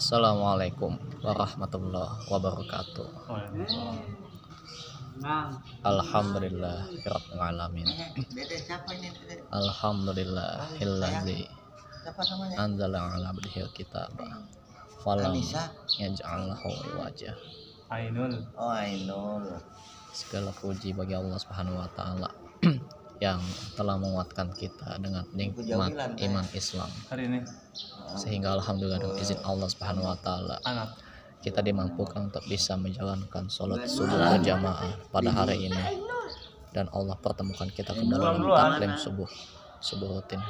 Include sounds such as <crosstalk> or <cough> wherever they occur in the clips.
Assalamualaikum warahmatullahi wabarakatuh. Alhamdulillah rabbil alamin. Dede siapa ini? Dede? Alhamdulillahillazi Siapa namanya? anzala ala abdihil kitab falam Anissa. yaj'alahu wajah. Ainul Oh, Ainul. Segala puji bagi Allah Subhanahu wa taala yang telah menguatkan kita dengan nikmat iman Islam. Hari ini. Sehingga alhamdulillah dengan izin Allah Subhanahu wa taala anak. kita dimampukan untuk bisa menjalankan sholat subuh berjamaah pada hari ini. Dan Allah pertemukan kita kembali dalam taklim subuh subuh rutin.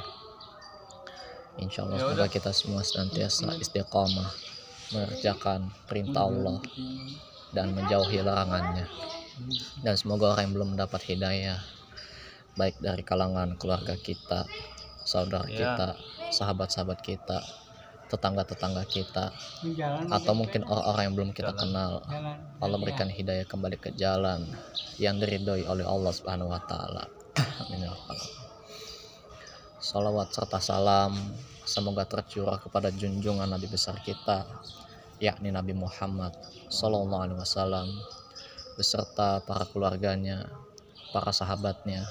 Insya Allah semoga kita semua senantiasa istiqomah mengerjakan perintah Allah dan menjauhi larangannya. Dan semoga orang yang belum mendapat hidayah baik dari kalangan keluarga kita saudara Ya. kita sahabat-sahabat kita tetangga-tetangga kita atau mungkin orang-orang yang belum kita kenal Allah berikan hidayah kembali ke jalan yang diridhoi oleh Allah Subhanahu wa taala. Amin ya rabbal alamin. Salawat serta salam semoga tercurah kepada junjungan Nabi besar kita yakni Nabi Muhammad sallallahu alaihi wasallam beserta para keluarganya, para sahabatnya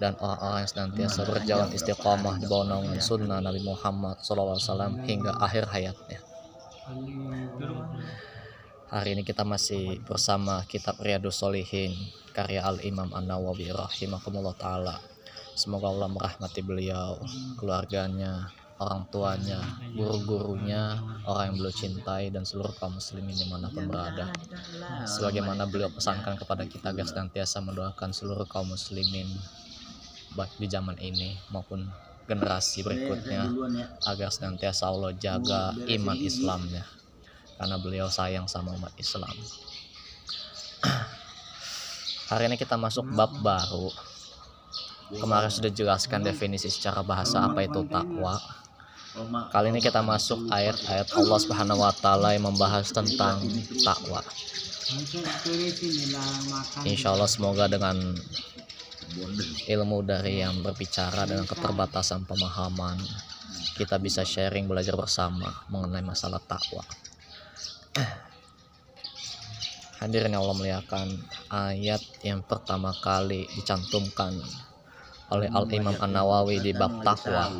dan orang-orang yang senantiasa berjalan istiqamah di bawah naungan sunnah Nabi Muhammad wasallam hingga akhir hayatnya. Hari ini kita masih bersama kitab Riyadus Solihin karya Al-Imam An-Nawawi rahimahumullah taala. Semoga Allah merahmati beliau, keluarganya, orang tuanya, guru-gurunya, orang yang beliau cintai dan seluruh kaum muslimin di mana pun berada. Sebagaimana beliau pesankan kepada kita agar senantiasa mendoakan seluruh kaum muslimin baik di zaman ini maupun generasi berikutnya agar senantiasa Allah jaga iman Islamnya. Karena beliau sayang sama umat Islam. <clears throat> Hari ini kita masuk bab baru. Kemarin sudah jelaskan definisi secara bahasa apa itu takwa. Kali ini kita masuk ayat-ayat Allah Subhanahu wa taala yang membahas tentang takwa. Insya Allah semoga dengan ilmu dari yang berbicara dengan keterbatasan pemahaman. Kita bisa sharing belajar bersama mengenai masalah takwa. Hadirin Allah muliakan ayat yang pertama kali dicantumkan oleh Al Imam An Nawawi di bab takwa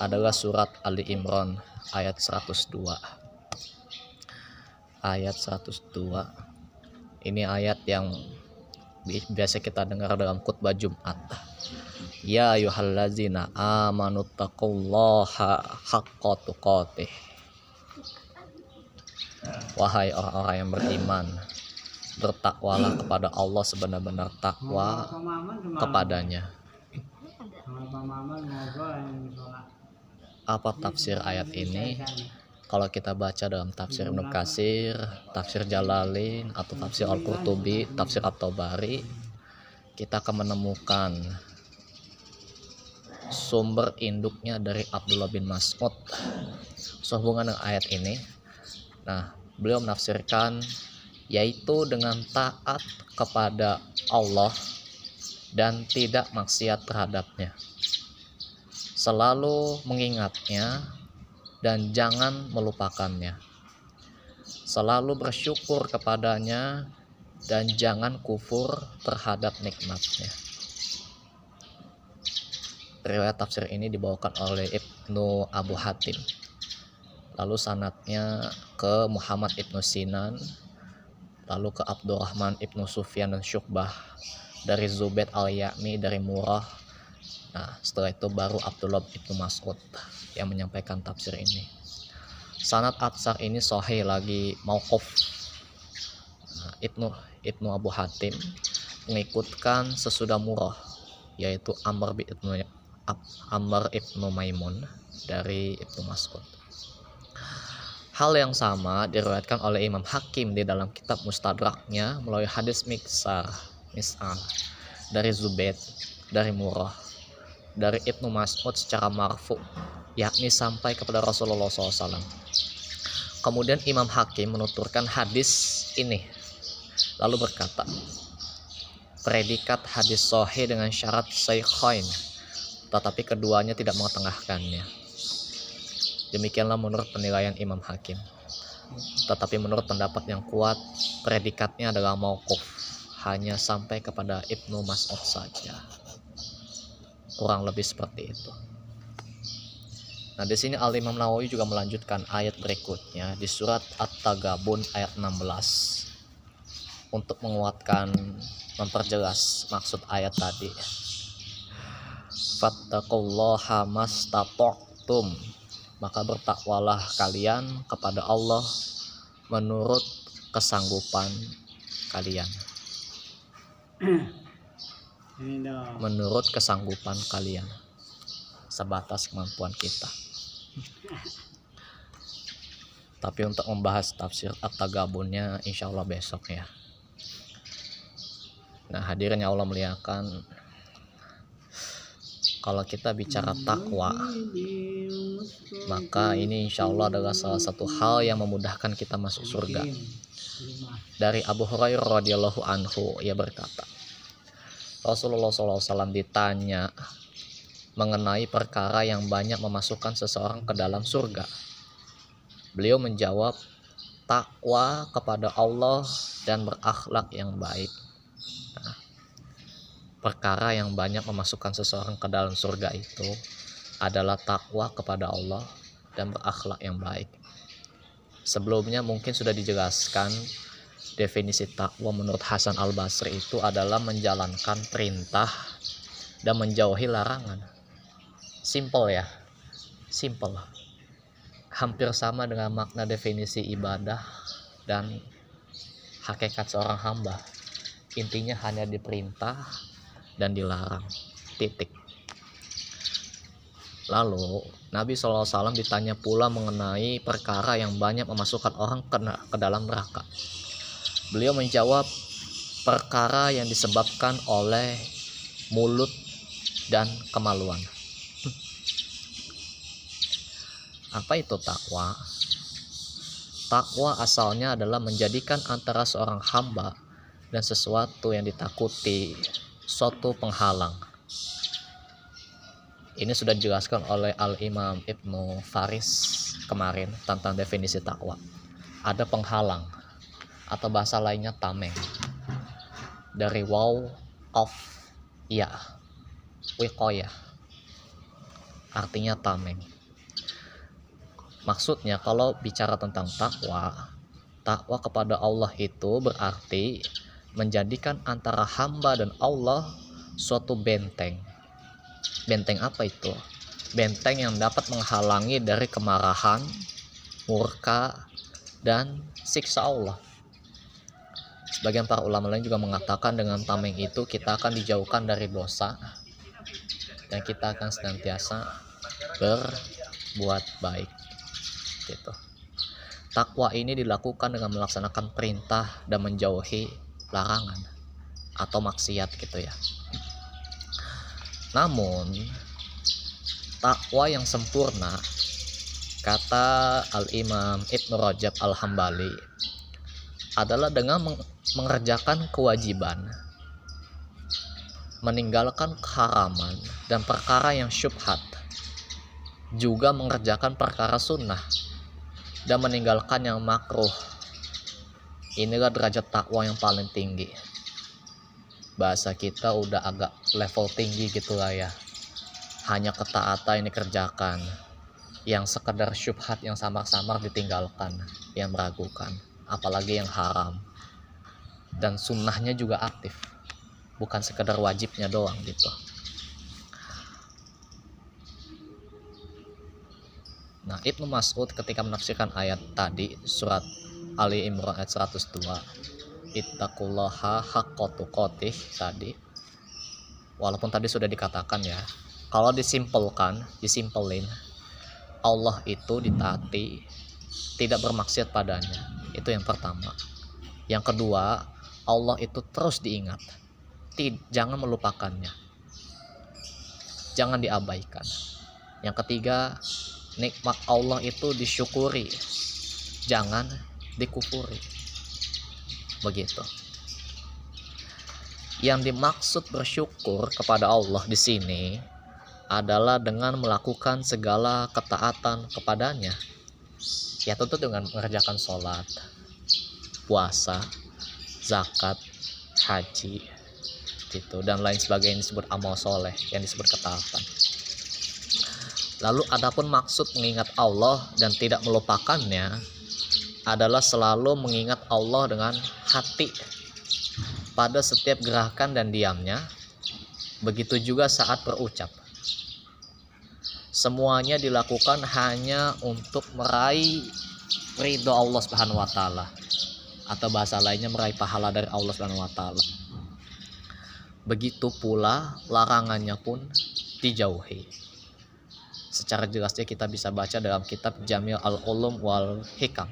adalah surat Ali Imran ayat 102 ayat 102 ini ayat yang biasa kita dengar dalam khutbah Jumat. Ya ayyuhallazina amanu taqullaha haqqa tuqatih. Wahai orang-orang yang beriman bertakwalah kepada Allah sebenar-benar takwa kepadanya. Apa tafsir ayat ini kalau kita baca dalam tafsir Ibnu Katsir, tafsir Jalalin atau tafsir Al-Qurtubi, tafsir At-Tabari, kita akan menemukan sumber induknya dari Abdullah bin Mas'ud sehubungan dengan ayat ini. Nah, beliau menafsirkan yaitu dengan taat kepada Allah dan tidak maksiat terhadapnya. Selalu mengingatnya dan jangan melupakannya. Selalu bersyukur kepadanya dan jangan kufur terhadap nikmatnya. Riwayat tafsir ini dibawakan oleh Ibnu Abu Hatim. Lalu sanatnya ke Muhammad Ibnu Sinan, lalu ke Abdurrahman Ibnu Sufyan dan Syukbah, dari Zubaid al-Ya'mi dari Murah. Nah, setelah itu baru Abdullah Ibnu Mas'ud yang menyampaikan tafsir ini. Sanat Atsar ini sahih lagi mauquf. Nah, Ibnu Ibnu Abu Hatim mengikutkan sesudah Murah yaitu Amr Ibnu Ab- Amr Ibnu Maimun dari Ibnu Mas'ud. Hal yang sama diriwayatkan oleh Imam Hakim di dalam kitab Mustadraknya melalui hadis Miksar, Mis'al dari Zubaid, dari Murah, dari Ibnu Mas'ud secara marfu, yakni sampai kepada Rasulullah SAW. Kemudian Imam Hakim menuturkan hadis ini, lalu berkata, predikat hadis sahih dengan syarat sahihain, tetapi keduanya tidak mengetengahkannya. Demikianlah menurut penilaian Imam Hakim. Tetapi menurut pendapat yang kuat, predikatnya adalah mauquf, hanya sampai kepada Ibnu Mas'ud saja. Kurang lebih seperti itu. Nah, di sini Al Imam Nawawi juga melanjutkan ayat berikutnya di surat At-Tagabun ayat 16 untuk menguatkan memperjelas maksud ayat tadi. Fattaqullaha mastata'tum. Maka bertakwalah kalian kepada Allah menurut kesanggupan kalian. Menurut kesanggupan kalian. Sebatas kemampuan kita. Tapi untuk membahas tafsir At-Tagabunnya insya Allah besok ya. Nah hadirin yang Allah muliakan Kalau kita bicara takwa Maka ini insya Allah adalah salah satu hal yang memudahkan kita masuk surga Dari Abu Hurairah radhiyallahu anhu Ia berkata Rasulullah SAW ditanya mengenai perkara yang banyak memasukkan seseorang ke dalam surga. Beliau menjawab, takwa kepada Allah dan berakhlak yang baik. Nah, perkara yang banyak memasukkan seseorang ke dalam surga itu adalah takwa kepada Allah dan berakhlak yang baik. Sebelumnya mungkin sudah dijelaskan definisi takwa menurut Hasan Al Basri itu adalah menjalankan perintah dan menjauhi larangan simple ya. Simple. Hampir sama dengan makna definisi ibadah dan hakikat seorang hamba. Intinya hanya diperintah dan dilarang. Titik. Lalu Nabi SAW ditanya pula mengenai perkara yang banyak memasukkan orang ke, ke dalam neraka. Beliau menjawab perkara yang disebabkan oleh mulut dan kemaluan Apa itu takwa? Takwa asalnya adalah menjadikan antara seorang hamba dan sesuatu yang ditakuti suatu penghalang. Ini sudah dijelaskan oleh Al-Imam Ibnu Faris kemarin tentang definisi takwa. Ada penghalang atau bahasa lainnya tameng. Dari wow, of, ya, wikoya. Artinya tameng Maksudnya kalau bicara tentang takwa, takwa kepada Allah itu berarti menjadikan antara hamba dan Allah suatu benteng. Benteng apa itu? Benteng yang dapat menghalangi dari kemarahan, murka, dan siksa Allah. Sebagian para ulama lain juga mengatakan dengan tameng itu kita akan dijauhkan dari dosa dan kita akan senantiasa berbuat baik gitu. Takwa ini dilakukan dengan melaksanakan perintah dan menjauhi larangan atau maksiat gitu ya. Namun takwa yang sempurna kata Al-Imam Ibnu Rajab Al-Hambali adalah dengan mengerjakan kewajiban meninggalkan keharaman dan perkara yang syubhat juga mengerjakan perkara sunnah dan meninggalkan yang makruh. Inilah derajat takwa yang paling tinggi. Bahasa kita udah agak level tinggi gitu lah ya. Hanya ketaatan yang dikerjakan. Yang sekedar syubhat yang samar-samar ditinggalkan. Yang meragukan. Apalagi yang haram. Dan sunnahnya juga aktif. Bukan sekedar wajibnya doang gitu. Nah, Ibnu Mas'ud ketika menafsirkan ayat tadi surat Ali Imran ayat 102 Ittaqullaha haqqa tuqatih tadi walaupun tadi sudah dikatakan ya kalau disimpelkan disimpelin Allah itu ditaati tidak bermaksiat padanya. Itu yang pertama. Yang kedua Allah itu terus diingat. Tid, jangan melupakannya. Jangan diabaikan. Yang ketiga nikmat Allah itu disyukuri. Jangan dikufuri. Begitu. Yang dimaksud bersyukur kepada Allah di sini adalah dengan melakukan segala ketaatan kepadanya. Ya tentu dengan mengerjakan sholat puasa zakat haji gitu dan lain sebagainya disebut amal soleh yang disebut ketaatan lalu adapun maksud mengingat Allah dan tidak melupakannya adalah selalu mengingat Allah dengan hati pada setiap gerakan dan diamnya. Begitu juga saat berucap. Semuanya dilakukan hanya untuk meraih ridho Allah Subhanahu wa taala atau bahasa lainnya meraih pahala dari Allah Subhanahu wa taala. Begitu pula larangannya pun dijauhi secara jelasnya kita bisa baca dalam kitab Jamil al-Ulum wal Hikam.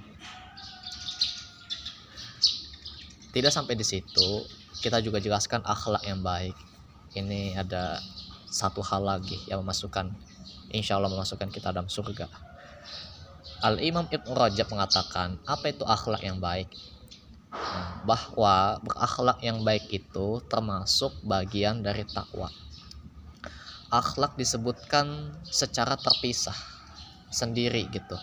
Tidak sampai di situ kita juga jelaskan akhlak yang baik. Ini ada satu hal lagi yang memasukkan insya Allah memasukkan kita dalam surga. Al Imam Ibn Rajab mengatakan apa itu akhlak yang baik? Bahwa berakhlak yang baik itu termasuk bagian dari takwa akhlak disebutkan secara terpisah sendiri gitu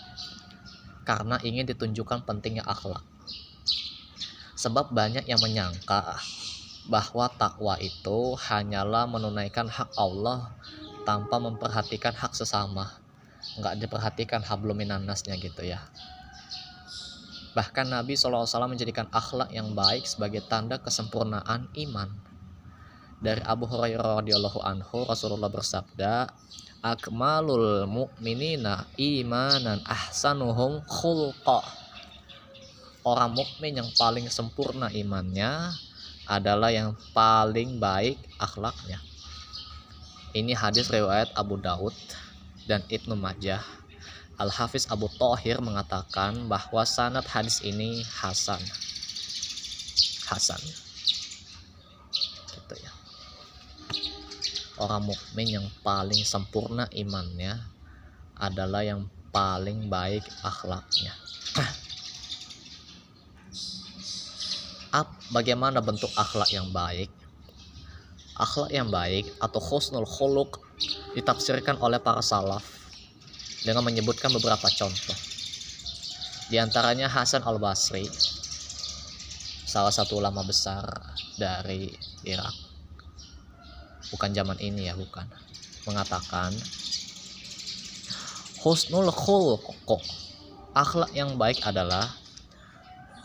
karena ingin ditunjukkan pentingnya akhlak Sebab banyak yang menyangka bahwa takwa itu hanyalah menunaikan hak Allah tanpa memperhatikan hak sesama. Nggak diperhatikan habluminanasnya gitu ya. Bahkan Nabi SAW menjadikan akhlak yang baik sebagai tanda kesempurnaan iman. Dari Abu Hurairah radhiyallahu anhu Rasulullah bersabda, "Akmalul mu'minina imanan ahsanuhum khulqa." orang mukmin yang paling sempurna imannya adalah yang paling baik akhlaknya. Ini hadis riwayat Abu Daud dan Ibnu Majah. Al-Hafiz Abu Tohir mengatakan bahwa sanad hadis ini hasan. Hasan. Orang mukmin yang paling sempurna imannya adalah yang paling baik akhlaknya. bagaimana bentuk akhlak yang baik? Akhlak yang baik atau khusnul khuluk ditafsirkan oleh para salaf dengan menyebutkan beberapa contoh. Di antaranya Hasan al-Basri salah satu ulama besar dari Irak bukan zaman ini ya bukan. Mengatakan husnul khuluq akhlak yang baik adalah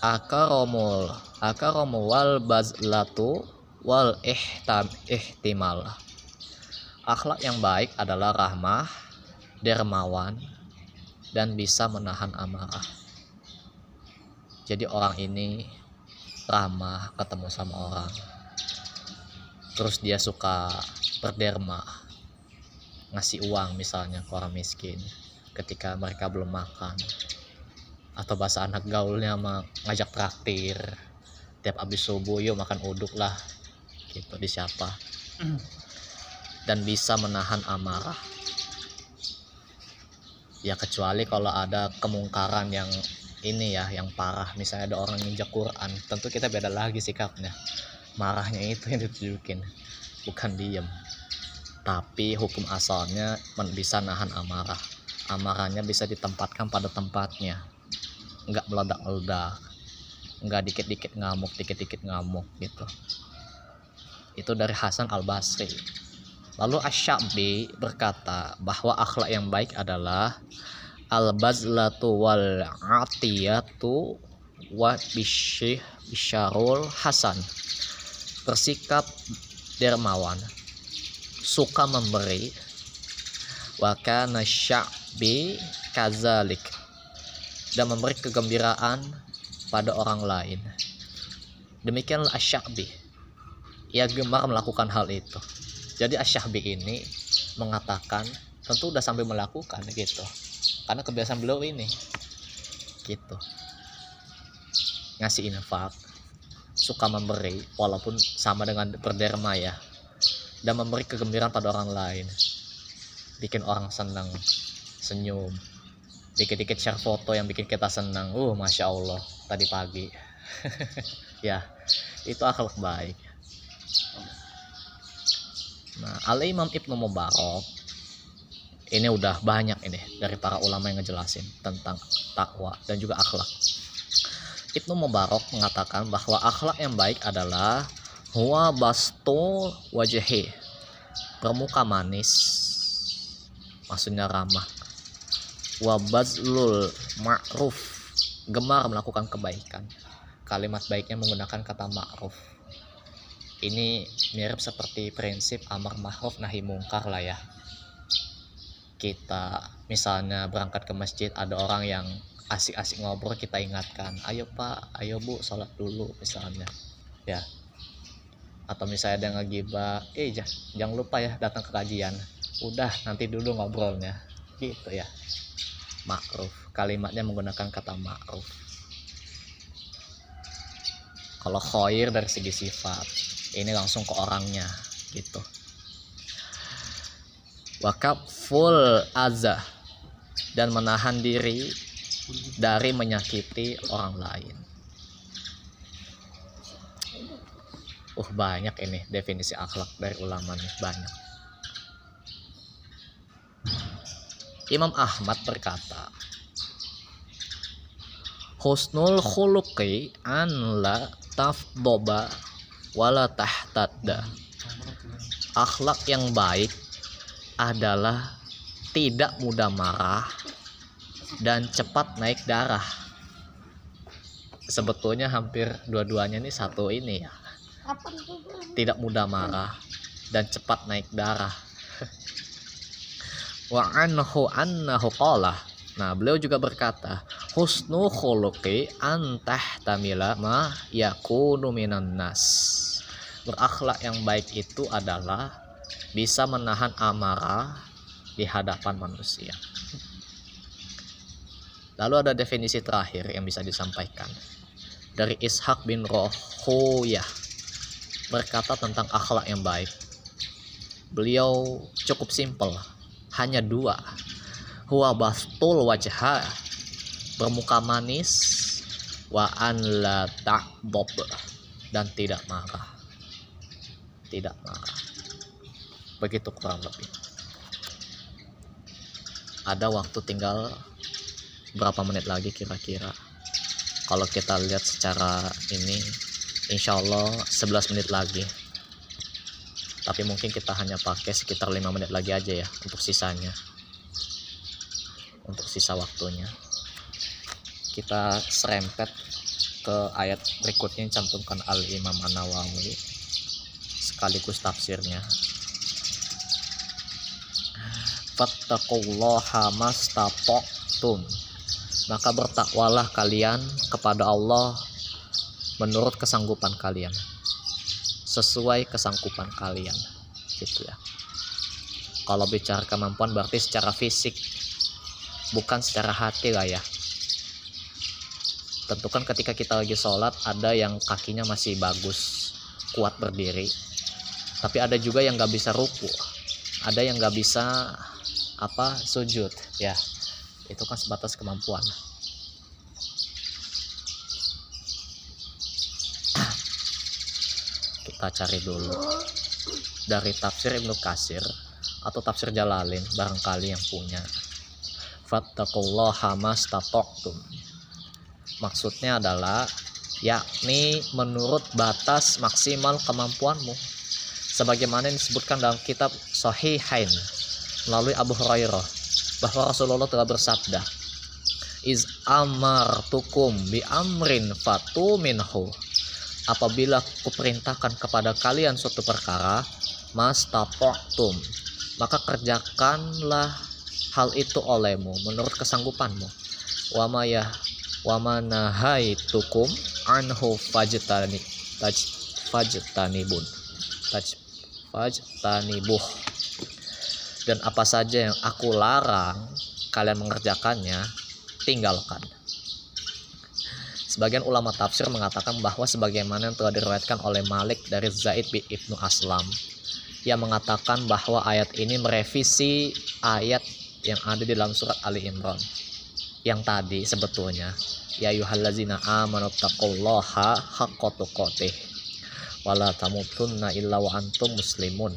akaromul akaromu wal bazlatu wal ihtam ihtimal. Akhlak yang baik adalah rahmah dermawan dan bisa menahan amarah. Jadi orang ini ramah ketemu sama orang terus dia suka berderma ngasih uang misalnya ke orang miskin ketika mereka belum makan. Atau bahasa anak gaulnya mah ngajak traktir. Tiap abis subuh yuk makan uduk lah. Gitu di siapa. Dan bisa menahan amarah. Ya kecuali kalau ada kemungkaran yang ini ya yang parah. Misalnya ada orang nginjak Quran. Tentu kita beda lagi sikapnya marahnya itu yang ditunjukin. Bukan diem. Tapi hukum asalnya bisa nahan amarah. Amarahnya bisa ditempatkan pada tempatnya. Nggak meledak-meledak. Nggak dikit-dikit ngamuk dikit-dikit ngamuk gitu. Itu dari Hasan al Basri lalu Asyabi berkata bahwa akhlak yang baik adalah al bazlatu wal atiyatu wa bisyih bisyarul hasan bersikap dermawan suka memberi wa kana sya'bi kazalik dan memberi kegembiraan pada orang lain. Demikianlah Asyabi. Ia gemar melakukan hal itu. Jadi Asyabi ini mengatakan tentu udah sampai melakukan gitu. Karena kebiasaan beliau ini gitu. Ngasih infak, suka memberi walaupun sama dengan berderma ya. Dan memberi kegembiraan pada orang lain. Bikin orang senang, senyum, dikit-dikit share foto yang bikin kita senang uh masya allah tadi pagi <laughs> ya itu akhlak baik nah al imam ibnu mubarak ini udah banyak ini dari para ulama yang ngejelasin tentang takwa dan juga akhlak Ibnu Mubarak mengatakan bahwa akhlak yang baik adalah huwa bastu wajhi bermuka manis maksudnya ramah. Wabazlul ma'ruf gemar melakukan kebaikan. Kalimat baiknya menggunakan kata ma'ruf. Ini mirip seperti prinsip amar ma'ruf nahi mungkar lah ya. Kita misalnya berangkat ke masjid ada orang yang asik-asik ngobrol kita ingatkan ayo pak ayo bu sholat dulu misalnya. Ya. Atau misalnya ada yang ngegibah eh jangan lupa ya datang ke kajian. Udah nanti dulu ngobrolnya. Gitu ya. Ma'ruf. Kalimatnya menggunakan kata ma'ruf. Kalau khair dari segi sifat ini langsung ke orangnya gitu. Wakaf full azah dan menahan diri dari menyakiti orang lain uh banyak ini definisi akhlak dari ulama nih banyak Imam Ahmad berkata, Husnul khuluqi an la tafdoba wala tahtadda. Akhlak yang baik adalah tidak mudah marah dan cepat naik darah. Sebetulnya hampir dua-duanya ini satu ini ya. Tidak mudah marah dan cepat naik darah <laughs> wa anhu annahu qala Nah, beliau juga berkata, husnu khuluqi antah tamila ma yakunu minan nas. Berakhlak yang baik itu adalah bisa menahan amarah di hadapan manusia. Lalu ada definisi terakhir yang bisa disampaikan. Dari Ishak bin Rohuyah berkata tentang akhlak yang baik. Beliau cukup simpel hanya dua. Huwa bastul wajha bermuka manis wa an la dan tidak marah. Tidak marah. Begitu kurang lebih. Ada waktu tinggal berapa menit lagi kira-kira? Kalau kita lihat secara ini insya Allah 11 menit lagi. Tapi mungkin kita hanya pakai sekitar 5 menit lagi aja ya untuk sisanya. Untuk sisa waktunya. Kita serempet ke ayat berikutnya yang cantumkan al imam an-nawawi sekaligus tafsirnya. Fattaqullaha mastata'tum maka bertakwalah kalian kepada Allah menurut kesanggupan kalian. Sesuai kesangkupan kalian. Gitu ya. Kalau bicara kemampuan berarti secara fisik. Bukan secara hati lah ya. Tentukan ketika kita lagi sholat ada yang kakinya masih bagus kuat berdiri. Tapi ada juga yang nggak bisa ruku. Ada yang nggak bisa apa sujud ya itu kan sebatas kemampuan. <clears throat> Kita cari dulu. Dari tafsir Ibnu Kasir atau tafsir Jalalin barangkali yang punya. Maksudnya adalah yakni menurut batas maksimal kemampuanmu. Sebagaimana yang disebutkan dalam kitab Sahihain melalui Abu Hurairah bahwa Rasulullah telah bersabda iz amartukum bi amrin fatu minhu. Apabila kuperintahkan kepada kalian suatu perkara mas tapoktum maka kerjakanlah hal itu olehmu menurut kesanggupanmu. Wama ya wama tukum anhu fajtani taj fajtanibun taj fajtanibuh dan apa saja yang aku larang kalian mengerjakannya tinggalkan. Sebagian ulama tafsir mengatakan bahwa sebagaimana yang telah diriwayatkan oleh Malik dari Zaid bin Ibnu Aslam yang mengatakan bahwa ayat ini merevisi ayat yang ada di dalam surat Ali Imran. Yang tadi sebetulnya ya yuhallazina amanu taqullaha haqqa tuqatih wala tamutunna illa wa antum muslimun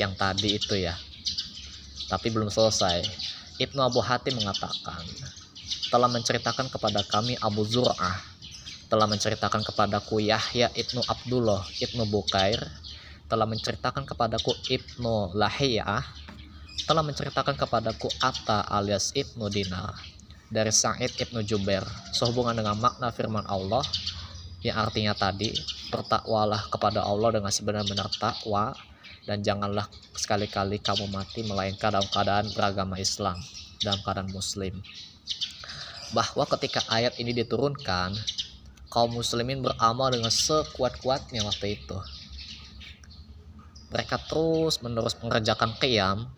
yang tadi itu ya Tapi belum selesai. Ibnu Abu Hatim mengatakan, telah menceritakan kepada kami Abu Zur'ah, telah menceritakan kepadaku Yahya Ibnu Abdullah Ibnu Bukair, telah menceritakan kepadaku Ibnu Lahiyah, telah menceritakan kepadaku Atta alias Ibnu Dinar dari Sa'id Ibnu Jubair sehubungan dengan makna firman Allah yang artinya tadi bertakwalah kepada Allah dengan sebenar-benar takwa dan janganlah sekali-kali kamu mati melainkan dalam keadaan beragama Islam dalam keadaan muslim. Bahwa ketika ayat ini diturunkan kaum muslimin beramal dengan sekuat-kuatnya waktu itu. Mereka terus menerus mengerjakan qiyam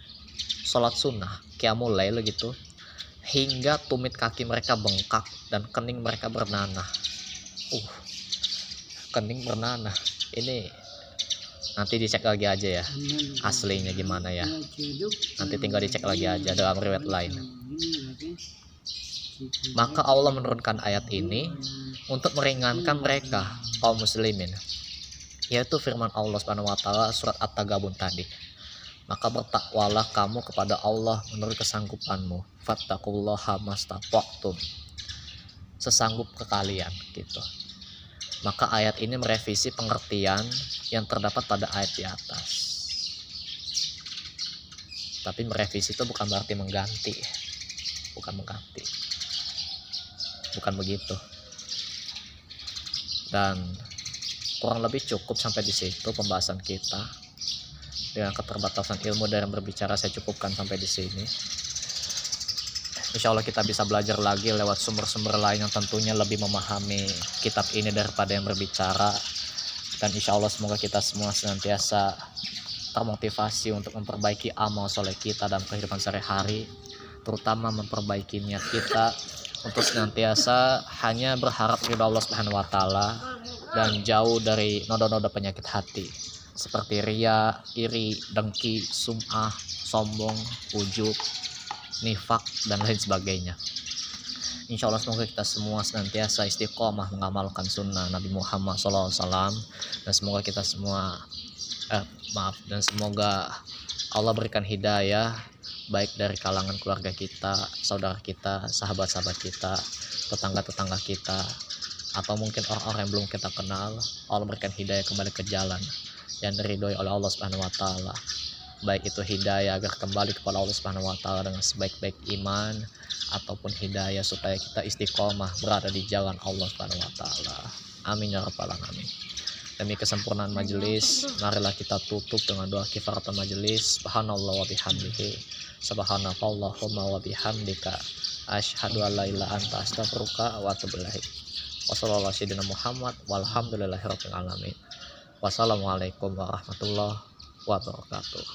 sholat sunnah qiyamul gitu hingga tumit kaki mereka bengkak dan kening mereka bernanah. Uh kening bernanah. Ini nanti dicek lagi aja ya aslinya gimana ya. Nanti tinggal dicek lagi aja dalam riwayat lain. Maka Allah menurunkan ayat ini untuk meringankan mereka kaum muslimin yaitu firman Allah Subhanahu wa taala surat At-Tagabun tadi. Maka bertakwalah kamu kepada Allah menurut kesanggupanmu. Fattaqullaha mastata'tum. Sesanggup ke kalian gitu maka ayat ini merevisi pengertian yang terdapat pada ayat di atas. Tapi merevisi itu bukan berarti mengganti. Bukan mengganti. Bukan begitu. Dan kurang lebih cukup sampai di situ pembahasan kita. Dengan keterbatasan ilmu dan berbicara saya cukupkan sampai di sini. Insya Allah kita bisa belajar lagi lewat sumber-sumber lain yang tentunya lebih memahami kitab ini daripada yang berbicara. Dan insya Allah semoga kita semua senantiasa termotivasi untuk memperbaiki amal soleh kita dalam kehidupan sehari-hari terutama memperbaiki niat kita untuk senantiasa hanya berharap ridho Allah Subhanahu wa taala dan jauh dari noda-noda penyakit hati seperti ria, iri, dengki, sum'ah, sombong, ujub, nifak dan lain sebagainya. Insya Allah semoga kita semua senantiasa istiqomah mengamalkan sunnah Nabi Muhammad SAW dan semoga kita semua eh, maaf dan semoga Allah berikan hidayah baik dari kalangan keluarga kita, saudara kita, sahabat-sahabat kita, tetangga-tetangga kita, atau mungkin orang-orang yang belum kita kenal, Allah berikan hidayah kembali ke jalan yang diridhoi oleh Allah Subhanahu wa taala baik itu hidayah agar kembali kepada Allah Subhanahu wa taala dengan sebaik-baik iman ataupun hidayah supaya kita istiqomah berada di jalan Allah Subhanahu wa taala. Amin ya rabbal alamin. Demi kesempurnaan majelis, marilah kita tutup dengan doa kifaratul majelis. Subhanallah wa bihamdihi. Subhanakallahumma wa bihamdika. Asyhadu an la ilaha anta astaghfiruka wa atubu ilaik. Wassalamualaikum warahmatullahi wabarakatuh